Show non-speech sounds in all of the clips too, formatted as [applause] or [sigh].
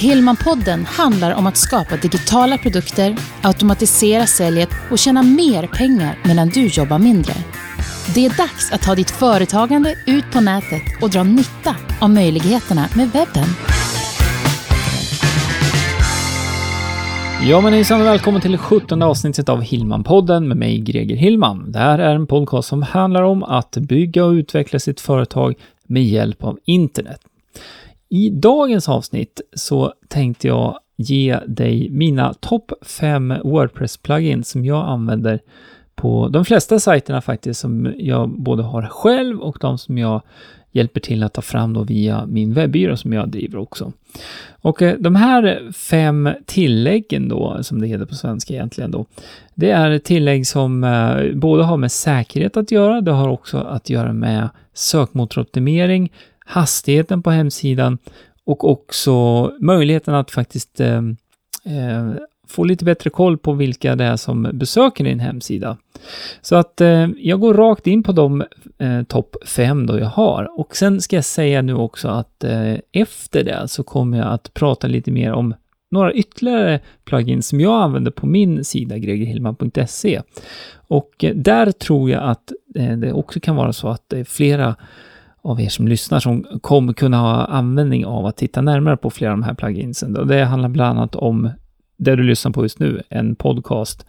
Hillmanpodden handlar om att skapa digitala produkter, automatisera säljet och tjäna mer pengar medan du jobbar mindre. Det är dags att ta ditt företagande ut på nätet och dra nytta av möjligheterna med webben. Ja men hejsan och välkommen till 17 avsnittet av Hillman-podden med mig Greger Hillman. Det här är en podcast som handlar om att bygga och utveckla sitt företag med hjälp av internet. I dagens avsnitt så tänkte jag ge dig mina topp 5 WordPress-plugins som jag använder på de flesta sajterna faktiskt, som jag både har själv och de som jag hjälper till att ta fram då via min webbyrå som jag driver också. Och eh, de här fem tilläggen då, som det heter på svenska egentligen då, det är tillägg som eh, både har med säkerhet att göra, det har också att göra med sökmotoroptimering, hastigheten på hemsidan och också möjligheten att faktiskt eh, eh, få lite bättre koll på vilka det är som besöker din hemsida. Så att eh, jag går rakt in på de eh, topp fem då jag har. Och sen ska jag säga nu också att eh, efter det så kommer jag att prata lite mer om några ytterligare plugins som jag använder på min sida, gregerhillman.se. Och eh, där tror jag att eh, det också kan vara så att det är flera av er som lyssnar som kommer kunna ha användning av att titta närmare på flera av de här pluginsen. Det handlar bland annat om det du lyssnar på just nu, en podcast.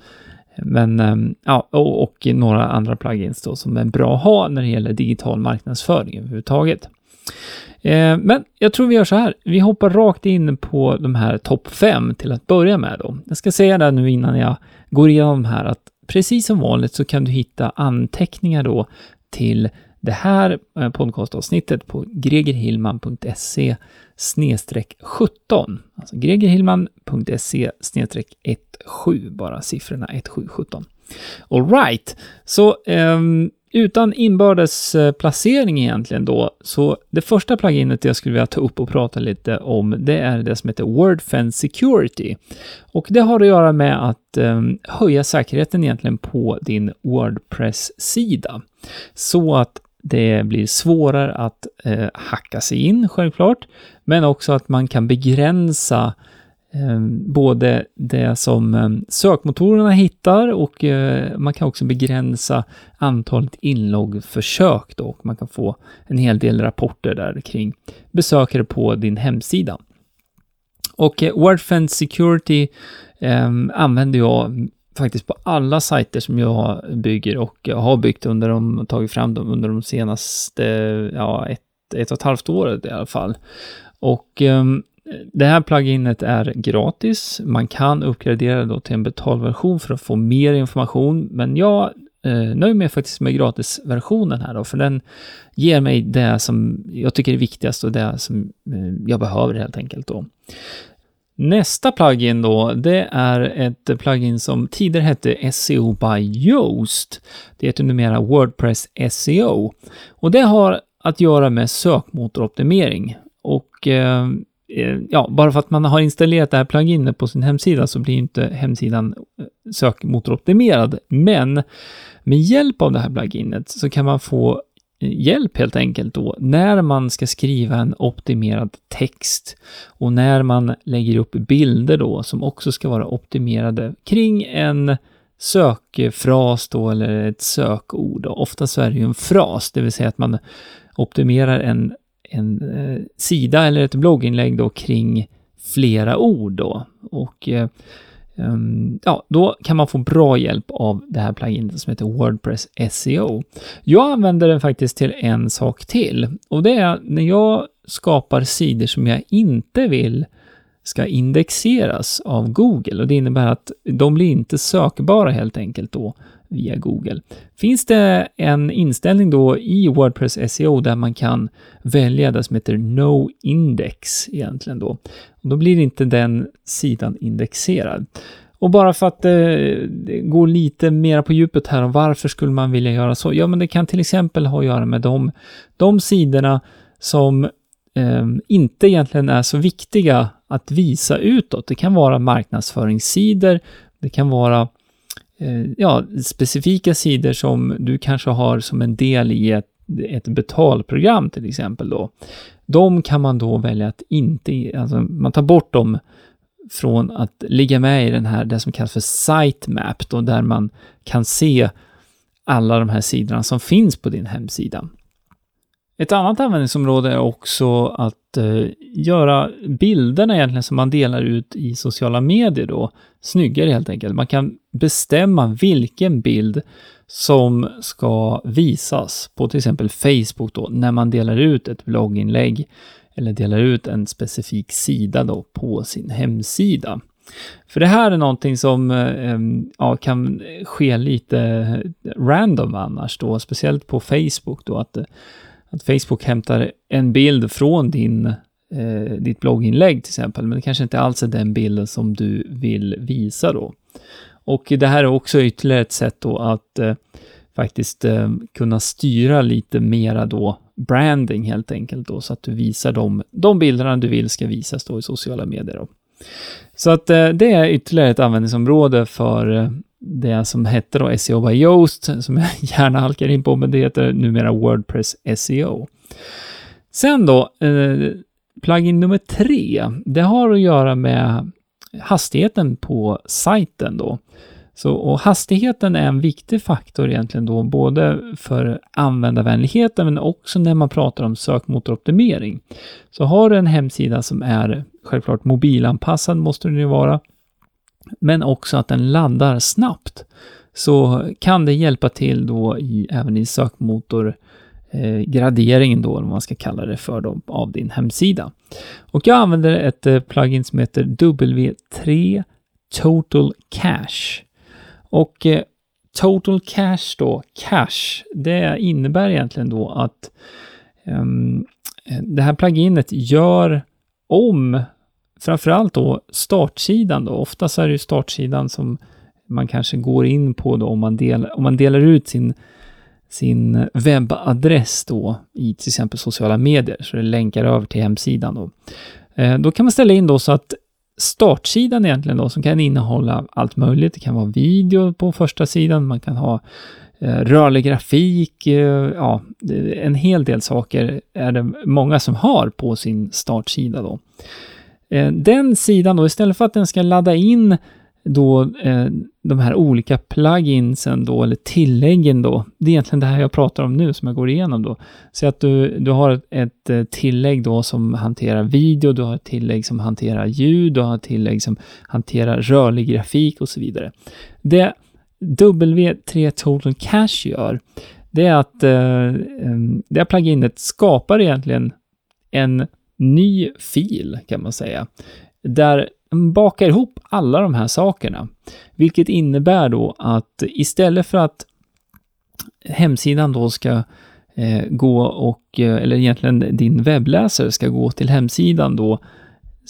Men, ehm, ja, och, och några andra plugins då som är bra att ha när det gäller digital marknadsföring överhuvudtaget. Eh, men jag tror vi gör så här. Vi hoppar rakt in på de här topp 5 till att börja med då. Jag ska säga det nu innan jag går igenom de här att precis som vanligt så kan du hitta anteckningar då till det här eh, podcastavsnittet på gregerhillman.se 17. Alltså gregerhillman.se 17, bara siffrorna 1717. Alright, så um, utan inbördes eh, placering egentligen då, så det första pluginet jag skulle vilja ta upp och prata lite om, det är det som heter WordFence Security. Och det har att göra med att um, höja säkerheten egentligen på din Wordpress-sida. Så att det blir svårare att eh, hacka sig in, självklart, men också att man kan begränsa eh, både det som eh, sökmotorerna hittar och eh, man kan också begränsa antalet inloggförsök då, och man kan få en hel del rapporter där kring besökare på din hemsida. Och eh, Wordfence Security eh, använder jag faktiskt på alla sajter som jag bygger och har byggt under de, tagit fram dem under de senaste, ja, ett, ett och ett halvt året i alla fall. Och um, det här pluginet är gratis. Man kan uppgradera då till en betalversion för att få mer information, men jag eh, nöjer mig faktiskt med gratisversionen här då, för den ger mig det som jag tycker är viktigast och det som eh, jag behöver helt enkelt då. Nästa plugin då, det är ett plugin som tidigare hette SEO by Yoast. Det heter numera Wordpress SEO. Och det har att göra med sökmotoroptimering. Och eh, eh, ja, bara för att man har installerat det här pluginet på sin hemsida så blir inte hemsidan eh, sökmotoroptimerad. Men med hjälp av det här pluginet så kan man få hjälp helt enkelt då när man ska skriva en optimerad text och när man lägger upp bilder då som också ska vara optimerade kring en sökfras då eller ett sökord. Ofta så är det ju en fras, det vill säga att man optimerar en, en eh, sida eller ett blogginlägg då kring flera ord då. Och eh, Ehm, ja, då kan man få bra hjälp av det här pluginet som heter Wordpress SEO. Jag använder den faktiskt till en sak till och det är när jag skapar sidor som jag inte vill ska indexeras av Google och det innebär att de blir inte sökbara helt enkelt då via Google. Finns det en inställning då i Wordpress SEO där man kan välja det som heter No Index egentligen då. då blir inte den sidan indexerad. Och bara för att eh, gå lite mer på djupet här om varför skulle man vilja göra så? Ja, men det kan till exempel ha att göra med de, de sidorna som eh, inte egentligen är så viktiga att visa utåt. Det kan vara marknadsföringssidor, det kan vara eh, Eh, ja, specifika sidor som du kanske har som en del i ett ett betalprogram till exempel då, de kan man då välja att inte, alltså man tar bort dem från att ligga med i den här, det som kallas för sitemap, då, där man kan se alla de här sidorna som finns på din hemsida. Ett annat användningsområde är också att eh, göra bilderna egentligen som man delar ut i sociala medier då snyggare helt enkelt. Man kan bestämma vilken bild som ska visas på till exempel Facebook då när man delar ut ett blogginlägg eller delar ut en specifik sida då på sin hemsida. För det här är någonting som eh, ja, kan ske lite random annars då, speciellt på Facebook då, att, eh, att Facebook hämtar en bild från din, eh, ditt blogginlägg till exempel, men det kanske inte alls är den bilden som du vill visa då. Och det här är också ytterligare ett sätt då att eh, faktiskt eh, kunna styra lite mera då branding helt enkelt då, så att du visar de, de bilderna du vill ska visas då i sociala medier. Då. Så att eh, det är ytterligare ett användningsområde för eh, det som hette då SEO by Yoast, som jag [laughs] gärna halkar in på, men det heter numera Wordpress SEO. Sen då, eh, plugin nummer tre, det har att göra med hastigheten på sajten då. Så, och hastigheten är en viktig faktor egentligen då, både för användarvänligheten men också när man pratar om sökmotoroptimering. Så har du en hemsida som är självklart mobilanpassad, måste den ju vara, men också att den laddar snabbt, så kan det hjälpa till då i, även i sökmotor eh, graderingen då, om man ska kalla det för då, av din hemsida. Och jag använder ett eh, plugin som heter W3 Total Cache. Och eh, total cash då, Cache, det innebär egentligen då att um, det här pluginet gör om framförallt då startsidan då. Oftast är det ju startsidan som man kanske går in på då om man, del, om man delar ut sin, sin webbadress då i till exempel sociala medier, så det länkar över till hemsidan då. Eh, då kan man ställa in då så att startsidan egentligen då, som kan innehålla allt möjligt. Det kan vara video på första sidan, man kan ha eh, rörlig grafik, eh, ja, en hel del saker är det många som har på sin startsida då. Eh, den sidan då, istället för att den ska ladda in då eh, de här olika pluginsen då, eller tilläggen då. Det är egentligen det här jag pratar om nu som jag går igenom då. Så att du, du har ett, ett eh, tillägg då som hanterar video, du har ett tillägg som hanterar ljud, du har ett tillägg som hanterar rörlig grafik och så vidare. Det W3 Total Cache gör, det är att eh, eh det här pluginet skapar egentligen en ny fil kan man säga, där man bakar ihop alla de här sakerna, vilket innebär då att istället för att hemsidan då ska eh, gå och, eh, eller egentligen din webbläsare ska gå till hemsidan då,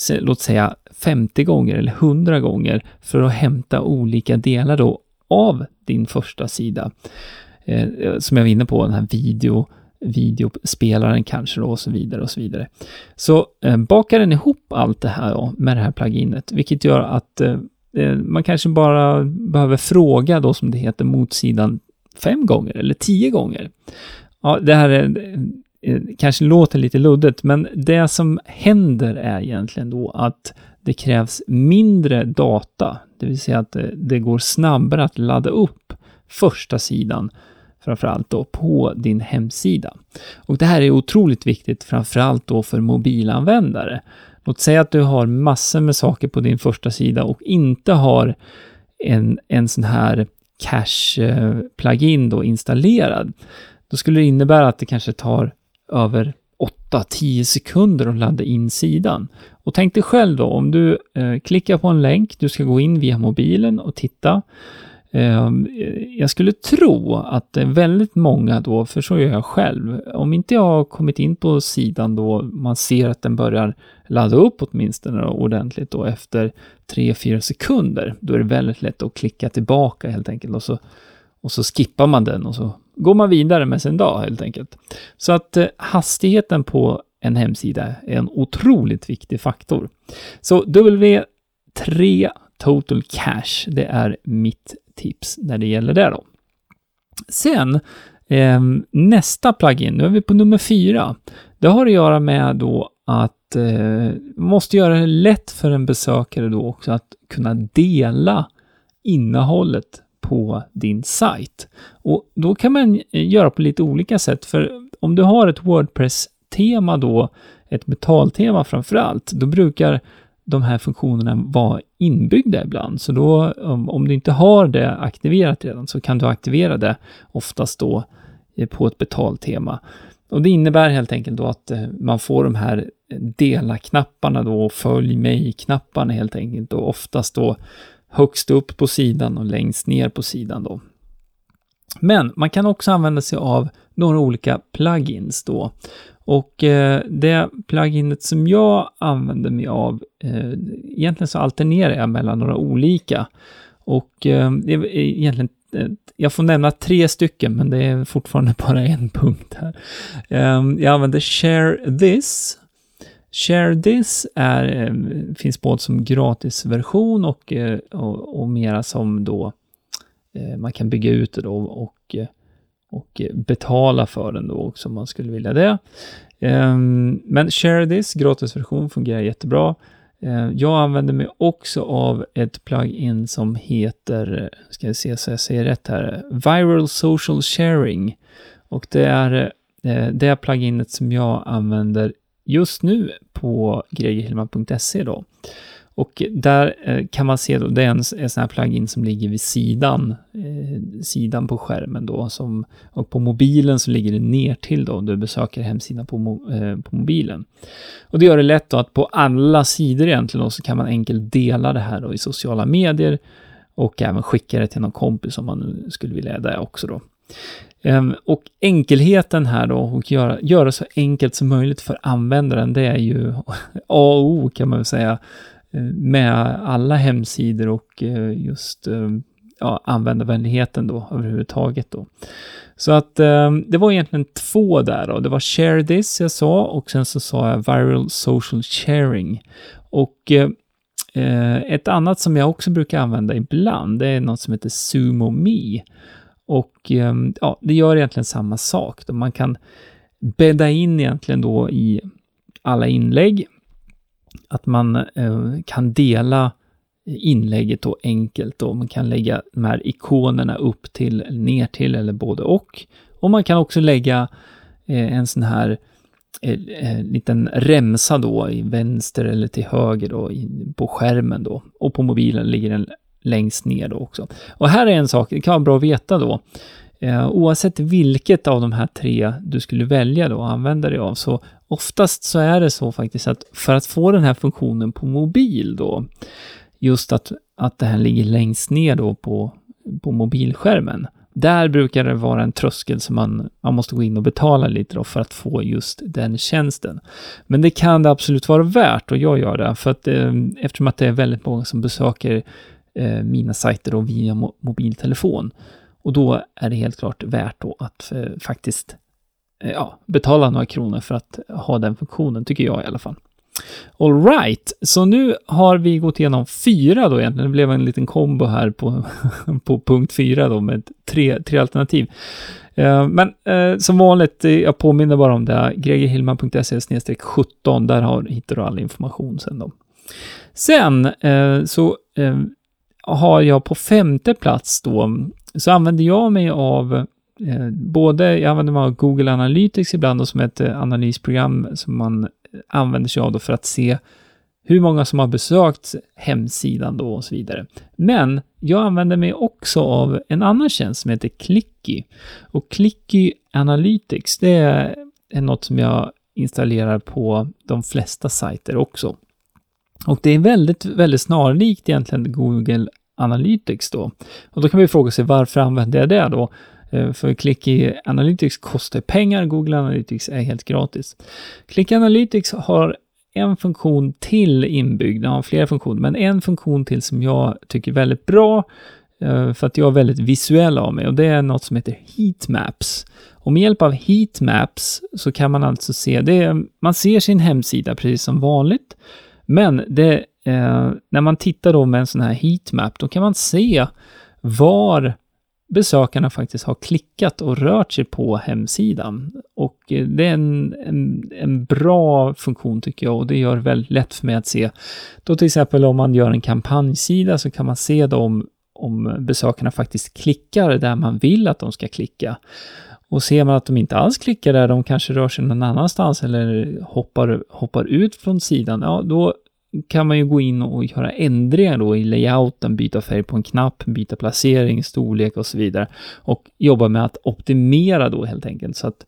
låt säga 50 gånger eller 100 gånger för att hämta olika delar då av din första sida. Eh, som jag var inne på, den här video, videospelaren kanske då och så vidare och så vidare. Så eh, bakar den ihop allt det här då, med det här pluginet, vilket gör att eh, eh man kanske bara behöver fråga då som det heter motsidan fem gånger eller tio gånger. Ja, det här är, eh, eh, kanske låter lite luddigt, men det som händer är egentligen då att det krävs mindre data, det vill säga att det, det går snabbare att ladda upp första sidan framförallt då på din hemsida. Och det här är otroligt viktigt framförallt då för mobilanvändare. Låt säga att du har massor med saker på din första sida och inte har en, en sån här cache-plugin eh, då installerad. Då skulle det innebära att det kanske tar över 8-10 sekunder att ladda in sidan. Och tänk dig själv då, om du eh, klickar på en länk, du ska gå in via mobilen och titta. Ehm, jag skulle tro att väldigt många då, för så gör jag själv, om inte jag har kommit in på sidan då man ser att den börjar ladda upp åtminstone ordentligt då efter 3-4 sekunder, då är det väldigt lätt att klicka tillbaka helt enkelt och så, och så skippar man den och så går man vidare med sin dag helt enkelt. Så att eh, hastigheten på en hemsida är en otroligt viktig faktor. Så W3 Total Cash, det är mitt tips när det gäller det då. Sen Eh, nästa plugin, nu är vi på nummer fyra. Det har att göra med då att eh, måste göra det lätt för en besökare då också att kunna dela innehållet på din sajt. Och då kan man göra på lite olika sätt, för om du har ett Wordpress-tema då, ett betaltema framför allt, då brukar de här funktionerna vara inbyggda ibland. Så då, om du inte har det aktiverat redan, så kan du aktivera det oftast då eh, på ett betaltema. Och det innebär helt enkelt då att eh, man får de här eh, dela-knapparna då, följ mig-knapparna helt enkelt och oftast då högst upp på sidan och längst ner på sidan då. Men man kan också använda sig av några olika plugins då. Och eh, det pluginet som jag använder mig av, eh, egentligen så alternerar jag mellan några olika. Och eh, det är egentligen, eh, jag får nämna tre stycken, men det är fortfarande [laughs] bara en punkt här. Ehm, jag använder Share This. Share This är, eh, finns både som gratisversion och, eh, och, och mera som då Eh, man kan bygga ut det då och eh, och betala för den då också om man skulle vilja det. Ehm, men Share This, gratisversion, fungerar jättebra. Ehm, jag använder mig också av ett plugin som heter, ska jag se så jag säger rätt här, Viral Social Sharing. Och det är eh, det pluginet som jag använder just nu på gregerhillman.se då. Och där eh, kan man se då, det är en, en sån här plugin som ligger vid sidan, eh, sidan på skärmen då, som, och på mobilen så ligger det ner till då, om du besöker hemsidan på, mo, eh, på mobilen. Och det gör det lätt då att på alla sidor egentligen då, så kan man enkelt dela det här då i sociala medier och även skicka det till någon kompis om man nu skulle vilja det också då. Ehm, och enkelheten här då, och göra, göra så enkelt som möjligt för användaren, det är ju A och O kan man väl säga Eh, med alla hemsidor och eh, just eh, ja, användarvänligheten då överhuvudtaget då. Så att det var egentligen två där då. Det var share this jag sa och sen så sa jag viral social sharing. Och ett annat som jag också brukar använda ibland, det är något som heter Sumo Me. Och ja, det gör egentligen samma sak. Då. Man kan bädda in egentligen då i alla inlägg att man eh, kan dela inlägget då enkelt och man kan lägga de här ikonerna upp till, ner till eller både och. Och man kan också lägga eh, en sån här eh, eh, liten remsa då i vänster eller till höger då i, på skärmen då. Och på mobilen ligger den längst ner då också. Och här är en sak, det kan vara bra att veta då. Eh, oavsett vilket av de här tre du skulle välja då att använda dig av, så oftast så är det så faktiskt att för att få den här funktionen på mobil då, just att, att det här ligger längst ner då på, på mobilskärmen, där brukar det vara en tröskel som man, man måste gå in och betala lite då för att få just den tjänsten. Men det kan det absolut vara värt och jag gör det, för att eh, eftersom att det är väldigt många som besöker eh, mina sajter då via mo mobiltelefon, och då är det helt klart värt då att eh, faktiskt Eh, ja, betala några kronor för att ha den funktionen, tycker jag i alla fall. Alright, så nu har vi gått igenom fyra då egentligen. Det blev en liten kombo här på, [laughs] på punkt fyra då med tre, tre alternativ. Eh, men eh, som vanligt, eh, jag påminner bara om det, gregerhillman.se 17, där har, hittar du all information sen då. Sen eh, så har jag på femte plats då så använder jag mig av Eh, både, jag använder mig av Google Analytics ibland som ett eh, analysprogram som man eh, använder sig av då för att se hur många som har besökt hemsidan då och så vidare. Men jag använder mig också av en annan tjänst som heter Clicky. Och Clicky Analytics, det är något som jag installerar på de flesta sajter också. Och det är väldigt, väldigt snarlikt egentligen Google Analytics då. Och då kan vi fråga sig varför använder jag det då? Eh, för Clicky Analytics kostar pengar, Google Analytics är helt gratis. Clicky Analytics har en funktion till inbyggd, den har flera funktioner, men en funktion till som jag tycker är väldigt bra, eh, för att jag är väldigt visuell av mig, och det är något som heter heatmaps. Och med hjälp av heatmaps så kan man alltså se, det man ser sin hemsida precis som vanligt, men det eh, när man tittar då med en sån här heatmap, då kan man se var besökarna faktiskt har klickat och rört sig på hemsidan. Och eh, det är en, en, en, bra funktion tycker jag och det gör det väldigt lätt för mig att se. Då till exempel om man gör en kampanjsida så kan man se då om, om besökarna faktiskt klickar där man vill att de ska klicka. Och ser man att de inte alls klickar där, de kanske rör sig någon annanstans eller hoppar, hoppar ut från sidan, ja då kan man ju gå in och göra ändringar då i layouten, byta färg på en knapp, byta placering, storlek och så vidare. Och jobba med att optimera då helt enkelt så att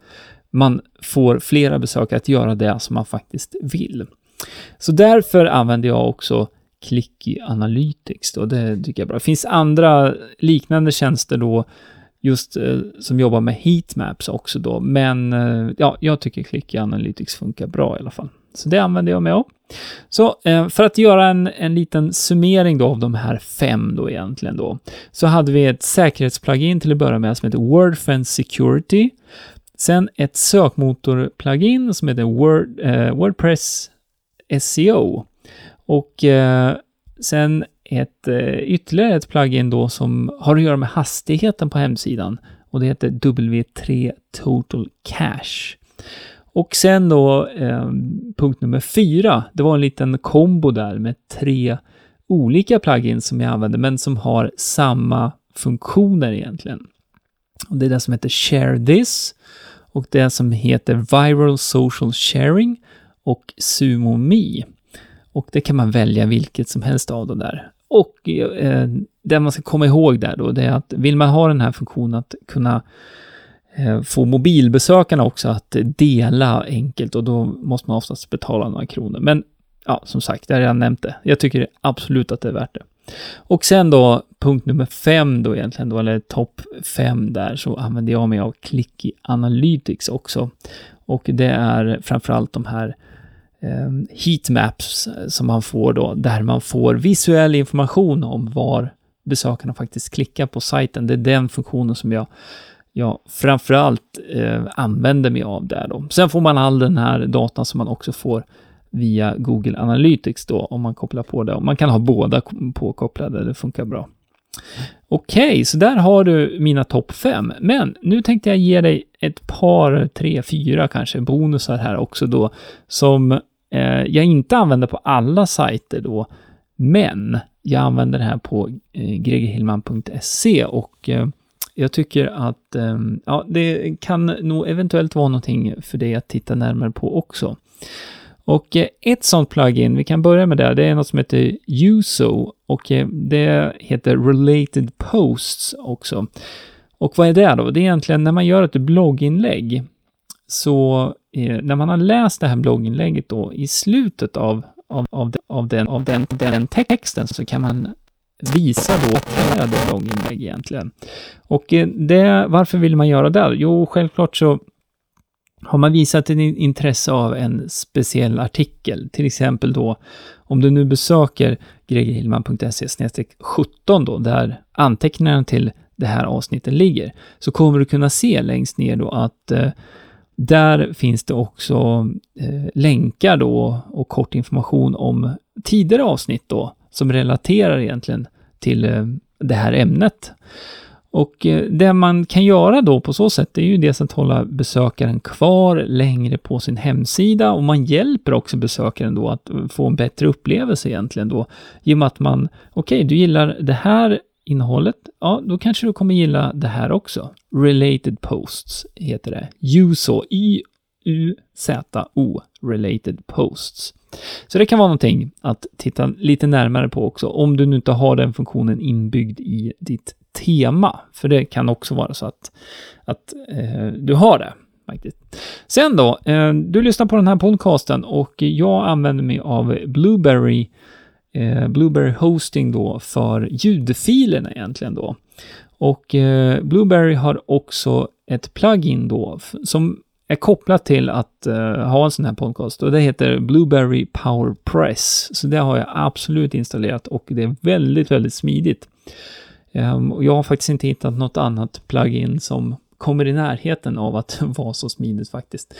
man får flera besökare att göra det som man faktiskt vill. Så därför använder jag också Clicky Analytics då, det tycker jag är bra. Det finns andra liknande tjänster då, just eh, som jobbar med heatmaps också då, men eh, ja, jag tycker Clicky Analytics funkar bra i alla fall. Så det använder jag mig av. Så eh, för att göra en, en liten summering då av de här fem då egentligen då, så hade vi ett säkerhetsplugin till att börja med som heter WordFence Security. Sen ett sökmotorplugin som heter Word, eh, WordPress SEO. Och eh, sen ett, eh, ytterligare ett plugin då som har att göra med hastigheten på hemsidan och det heter W3 Total Cache. Och sen då eh, punkt nummer fyra, det var en liten kombo där med tre olika plugins som jag använder, men som har samma funktioner egentligen. Och det är det som heter Share This och det som heter Viral Social Sharing och Sumo Me. Och det kan man välja vilket som helst av dem där. Och eh, det man ska komma ihåg där då, det är att vill man ha den här funktionen att kunna Eh, få mobilbesökarna också att dela enkelt och då måste man oftast betala några kronor. Men ja, som sagt, jag har redan nämnt det. Jag tycker absolut att det är värt det. Och sen då punkt nummer fem då egentligen då, eller topp fem där, så använder jag mig av Clicky Analytics också. Och det är framförallt de här eh, heatmaps som man får då, där man får visuell information om var besökarna faktiskt klickar på sajten. Det är den funktionen som jag jag framförallt eh, använder mig av där då. Sen får man all den här datan som man också får via Google Analytics då, om man kopplar på det. man kan ha båda påkopplade, det funkar bra. Okej, okay, så där har du mina topp fem. Men nu tänkte jag ge dig ett par, tre, fyra kanske bonusar här också då, som eh, jag inte använder på alla sajter då, men jag använder det här på eh, gregerhillman.se och eh, jag tycker att ehm, ja, det kan nog eventuellt vara någonting för dig att titta närmare på också. Och eh, ett sånt plugin, vi kan börja med det, det är något som heter Uso och eh, det heter Related Posts också. Och vad är det då? Det är egentligen när man gör ett blogginlägg, så eh, när man har läst det här blogginlägget då i slutet av, av, av, av, den, av den, den texten så kan man visa då optionerade blogginlägg egentligen. Och eh, det, varför vill man göra det? Jo, självklart så har man visat ett intresse av en speciell artikel, till exempel då om du nu besöker gregerhillman.se 17 då, där anteckningarna till det här avsnittet ligger, så kommer du kunna se längst ner då att eh, där finns det också eh, länkar då och kort information om tidigare avsnitt då som relaterar egentligen till eh, det här ämnet. Och eh, det man kan göra då på så sätt är ju dels att hålla besökaren kvar längre på sin hemsida och man hjälper också besökaren då att eh, få en bättre upplevelse egentligen då. I och med att man, okej, okay, du gillar det här innehållet, ja, då kanske du kommer gilla det här också. Related posts heter det. USO, Y-U-Z-O, related posts. Så det kan vara någonting att titta lite närmare på också, om du nu inte har den funktionen inbyggd i ditt tema. För det kan också vara så att, att eh, du har det. Faktiskt. Sen då, eh, du lyssnar på den här podcasten och jag använder mig av Blueberry, eh, Blueberry Hosting då för ljudfilerna egentligen då. Och eh, Blueberry har också ett plugin då som är kopplat till att uh, ha en sån här podcast och det heter Blueberry Power Press. Så det har jag absolut installerat och det är väldigt, väldigt smidigt. Um, och jag har faktiskt inte hittat något annat plugin som kommer i närheten av att [laughs] vara så smidigt faktiskt.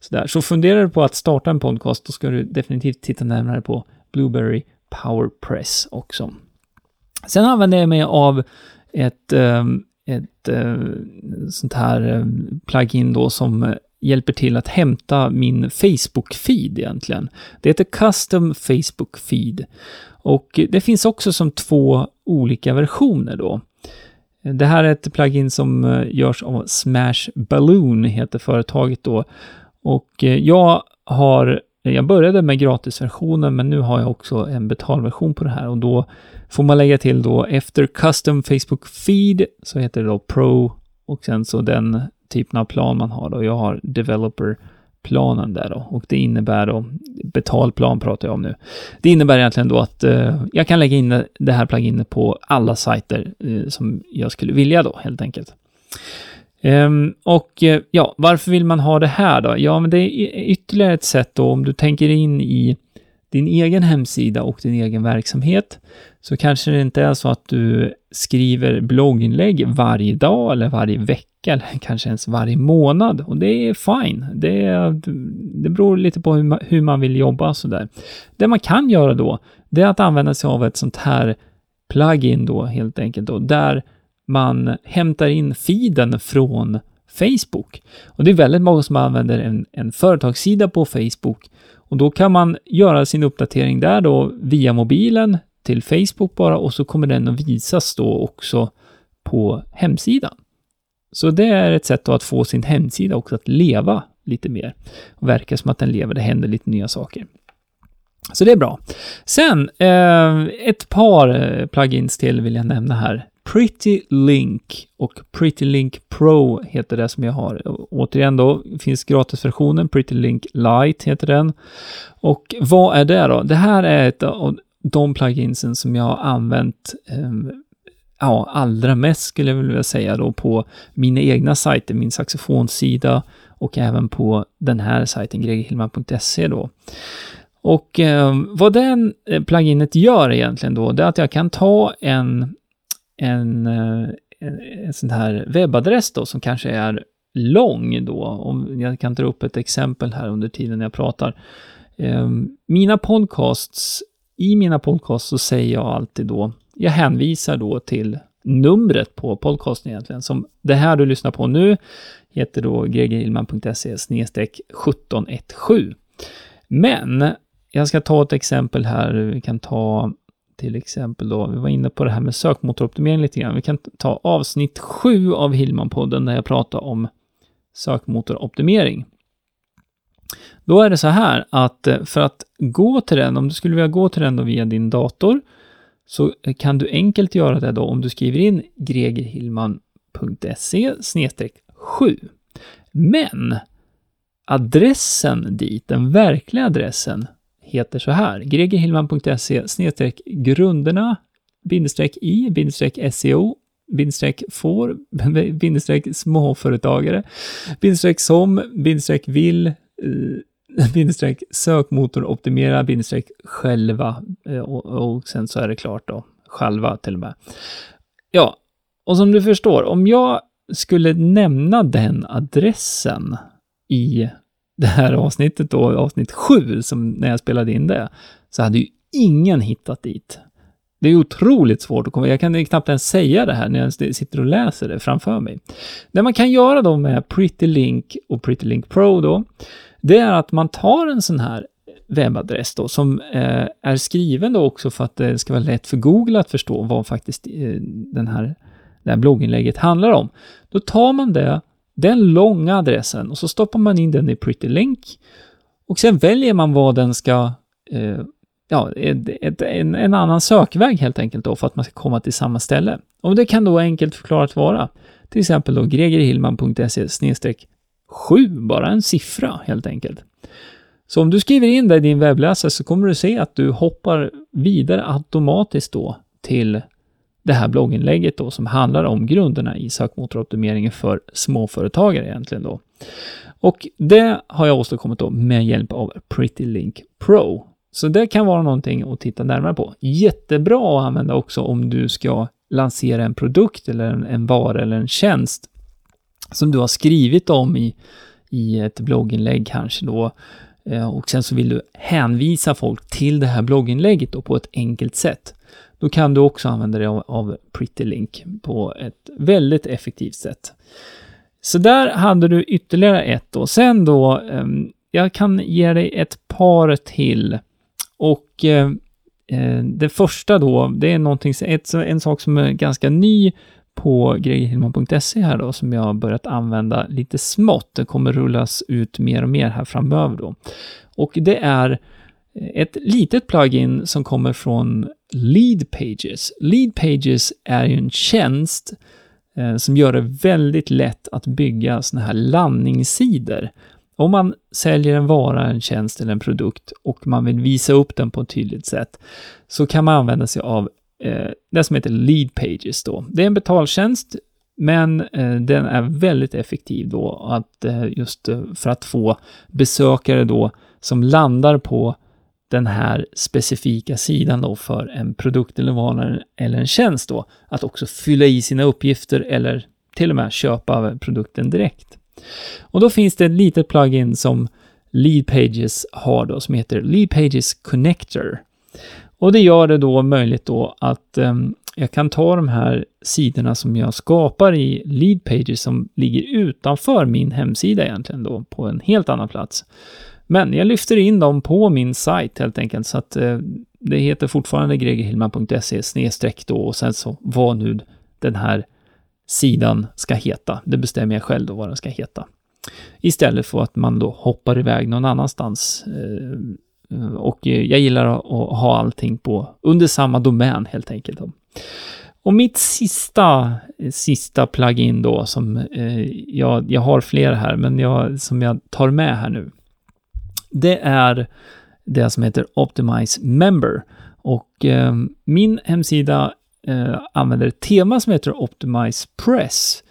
Så, där. så funderar du på att starta en podcast, då ska du definitivt titta närmare på Blueberry Power Press också. Sen använder jag mig av ett ehm, ett, ett sånt här ehm, plugin då som hjälper till att hämta min Facebook-feed egentligen. Det heter Custom Facebook Feed. Och det finns också som två olika versioner då. Det här är ett plugin som eh, görs av Smash Balloon, heter företaget då. Och eh, jag har, jag började med gratisversionen, men nu har jag också en betalversion på det här och då får man lägga till då efter Custom Facebook Feed så heter det då Pro och sen så den typen av plan man har då. Jag har Developer planen där då. Och det innebär då, betalplan pratar jag om nu. Det innebär egentligen då att eh, jag kan lägga in det här pluginet på alla sajter eh, som jag skulle vilja då, helt enkelt. Um, och eh, ja, varför vill man ha det här då? Ja, men det är ytterligare ett sätt då om du tänker in i din egen hemsida och din egen verksamhet så kanske det inte är så att du skriver blogginlägg varje dag eller varje vecka eller [laughs] kanske ens varje månad och det är fine. Det, det beror lite på hur man, hur man vill jobba sådär. Det man kan göra då, det är att använda sig av ett sånt här plugin då helt enkelt då, där man hämtar in feeden från Facebook. Och det är väldigt många som använder en, en företagssida på Facebook och då kan man göra sin uppdatering där då via mobilen till Facebook bara och så kommer den att visas då också på hemsidan. Så det är ett sätt att få sin hemsida också att leva lite mer. Och verka som att den lever, det händer lite nya saker. Så det är bra. Sen, eh, ett par eh, plugins till vill jag nämna här. Pretty Link och Pretty Link Pro heter det som jag har. Återigen då, finns gratisversionen, Pretty Link Lite heter den. Och vad är det då? Det här är ett av de pluginsen som jag har använt eh, ja, allra mest skulle jag vilja säga då på mina egna sajter, min saxofonsida och även på den här sajten, gregerhillman.se då. Och eh, vad den eh, pluginet gör egentligen då, det är att jag kan ta en, en, eh, en, en sån här webbadress då som kanske är lång då. Om jag kan dra upp ett exempel här under tiden jag pratar. Eh, mina podcasts, i mina podcasts så säger jag alltid då jag hänvisar då till numret på podcasten egentligen, som det här du lyssnar på nu heter då gregerhillman.se 1717. Men jag ska ta ett exempel här. Vi kan ta till exempel då, vi var inne på det här med sökmotoroptimering lite grann. Vi kan ta avsnitt 7 av Hillman-podden där jag pratar om sökmotoroptimering. Då är det så här att eh, för att gå till den, om du skulle vilja gå till den då via din dator, så eh, kan du enkelt göra det då om du skriver in gregerhillman.se 7. Men adressen dit, den verkliga adressen, heter så här. gregerhillman.se grunderna bindestreck i bindestreck SEO bindestreck får [laughs] bindestreck småföretagare bindestreck som bindestreck vill Eh, [laughs] bindestreck sökmotoroptimera bindestreck själva eh, och, och sen så är det klart då, själva till och med. Ja, och som du förstår, om jag skulle nämna den adressen i det här avsnittet då, avsnitt 7, som när jag spelade in det, så hade ju ingen hittat dit. Det är otroligt svårt att komma, jag kan knappt ens säga det här när jag sitter och läser det framför mig. Det man kan göra då med Pretty Link och Pretty Link Pro då, det är att man tar en sån här webbadress då, som eh, är skriven då också för att det ska vara lätt för Google att förstå vad faktiskt eh, den här, det här blogginlägget handlar om. Då tar man det, den långa adressen och så stoppar man in den i Pretty Link och sen väljer man vad den ska eh, ja, ett, ett, en, en, annan sökväg helt enkelt då för att man ska komma till samma ställe. Och det kan då enkelt förklarat vara till exempel då gregerhillman.se 7, bara en siffra helt enkelt. Så om du skriver in det i din webbläsare så kommer du se att du hoppar vidare automatiskt då till det här blogginlägget då som handlar om grunderna i sökmotoroptimeringen för småföretagare egentligen då. Och det har jag åstadkommit då med hjälp av Pretty Link Pro. Så det kan vara någonting att titta närmare på. Jättebra att använda också om du ska lansera en produkt eller en, en vara eller en tjänst som du har skrivit om i, i ett blogginlägg kanske då. Eh, och sen så vill du hänvisa folk till det här blogginlägget då på ett enkelt sätt. då kan du också använda dig av, av PrettyLink på ett väldigt effektivt sätt. Så där hade du ytterligare ett då. Sen då, ehm, jag kan ge dig ett par till. Och eh, eh, det första då, det är någonting, ett, en sak som är ganska ny på gregerhillman.se här då, som jag har börjat använda lite smått. Det kommer rullas ut mer och mer här framöver då. Och det är ett litet plugin som kommer från Lead Pages. Lead Pages är ju en tjänst eh, som gör det väldigt lätt att bygga sådana här landningssidor. Om man säljer en vara, en tjänst eller en produkt och man vill visa upp den på ett tydligt sätt så kan man använda sig av eh, det som heter Lead Pages då. Det är en betaltjänst, men eh, den är väldigt effektiv då att eh, just eh, för att få besökare då som landar på den här specifika sidan då för en produkt eller vara eller en tjänst då, att också fylla i sina uppgifter eller till och med köpa produkten direkt. Och då finns det ett litet plugin som Lead Pages har då, som heter Lead Pages Connector. Och det gör det då möjligt då att eh, jag kan ta de här sidorna som jag skapar i Lead Pages som ligger utanför min hemsida egentligen då, på en helt annan plats. Men jag lyfter in dem på min sajt helt enkelt, så att eh, det heter fortfarande gregerhillman.se snedstreck då och sen så vad nu den här sidan ska heta. Det bestämmer jag själv då vad den ska heta. Istället för att man då hoppar iväg någon annanstans. Eh, Eh, och eh, jag gillar att ha allting på under samma domän helt enkelt. Och mitt sista, eh, sista plugin då som eh, jag, jag har fler här, men jag, som jag tar med här nu det är det som heter Optimize Member. Och eh, min hemsida eh, använder ett tema som heter Optimize Press.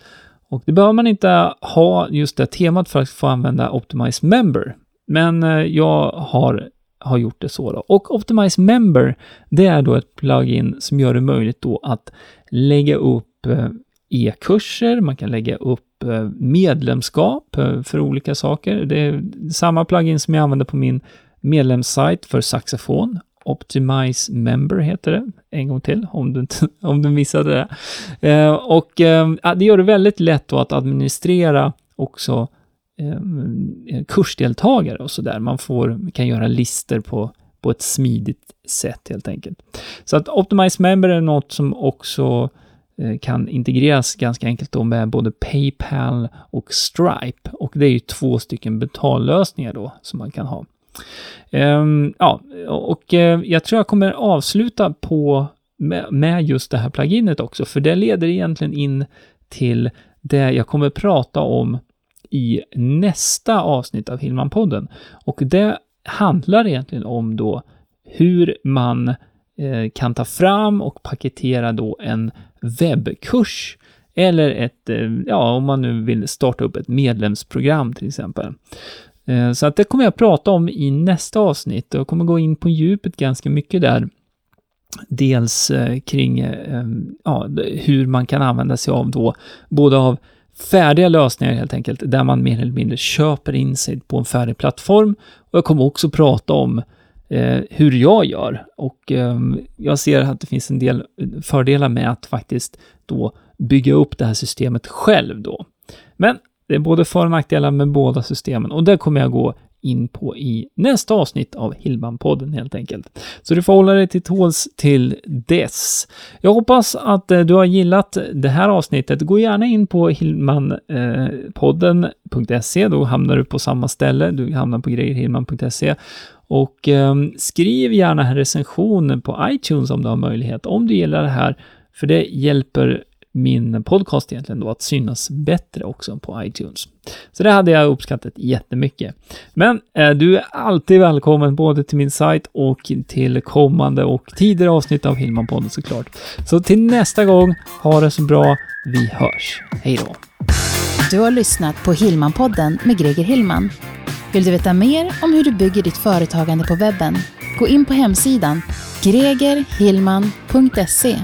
Och det behöver man inte ha just det temat för att få använda Optimize Member. Men eh, jag har, har gjort det så då. Och Optimize Member, det är då ett plugin som gör det möjligt då att lägga upp eh, e-kurser, man kan lägga upp eh, medlemskap eh, för olika saker. Det är samma plugin som jag använder på min medlemssajt för saxofon. Optimize Member heter det, en gång till, om du, [laughs] om du missade det. Och det gör det väldigt lätt då att administrera också Ehm, kursdeltagare och sådär. Man får, kan göra listor på, på ett smidigt sätt helt enkelt. Så att Optimize Member är något som också eh, kan integreras ganska enkelt då med både Paypal och Stripe. Och det är ju två stycken betallösningar då som man kan ha. Um, ja, och uh, jag tror jag kommer avsluta på med, med, just det här pluginet också, för det leder egentligen in till det jag kommer prata om i nästa avsnitt av Hillman-podden. Och det handlar egentligen om då hur man eh, kan ta fram och paketera då en webbkurs eller ett, eh, ja, om man nu vill starta upp ett medlemsprogram till exempel. Eh, så att det kommer jag prata om i nästa avsnitt och jag kommer gå in på djupet ganska mycket där. Dels kring ja, hur man kan använda sig av då, både av färdiga lösningar helt enkelt, där man mer eller mindre köper in sig på en färdig plattform. Och jag kommer också prata om eh, hur jag gör. Och eh, jag ser att det finns en del fördelar med att faktiskt då bygga upp det här systemet själv då. Men det är både för och nackdelar med båda systemen och det kommer jag gå in på i nästa avsnitt av Hillman-podden helt enkelt. Så du får hålla dig till tåls till dess. Jag hoppas att eh, du har gillat det här avsnittet. Gå gärna in på hillmanpodden.se, då hamnar du på samma ställe. Du hamnar på grejerhillman.se och eh, skriv gärna en recension på iTunes om du har möjlighet, om du gillar det här, för det hjälper min podcast egentligen då att synas bättre också på iTunes. Så det hade jag uppskattat jättemycket. Men eh, du är alltid välkommen både till min sajt och till kommande och tidigare avsnitt av Hillman-podden såklart. Så till nästa gång, ha det så bra. Vi hörs. Hej då! Du har lyssnat på Hillman-podden med Greger Hillman. Vill du veta mer om hur du bygger ditt företagande på webben? Gå in på hemsidan gregerhillman.se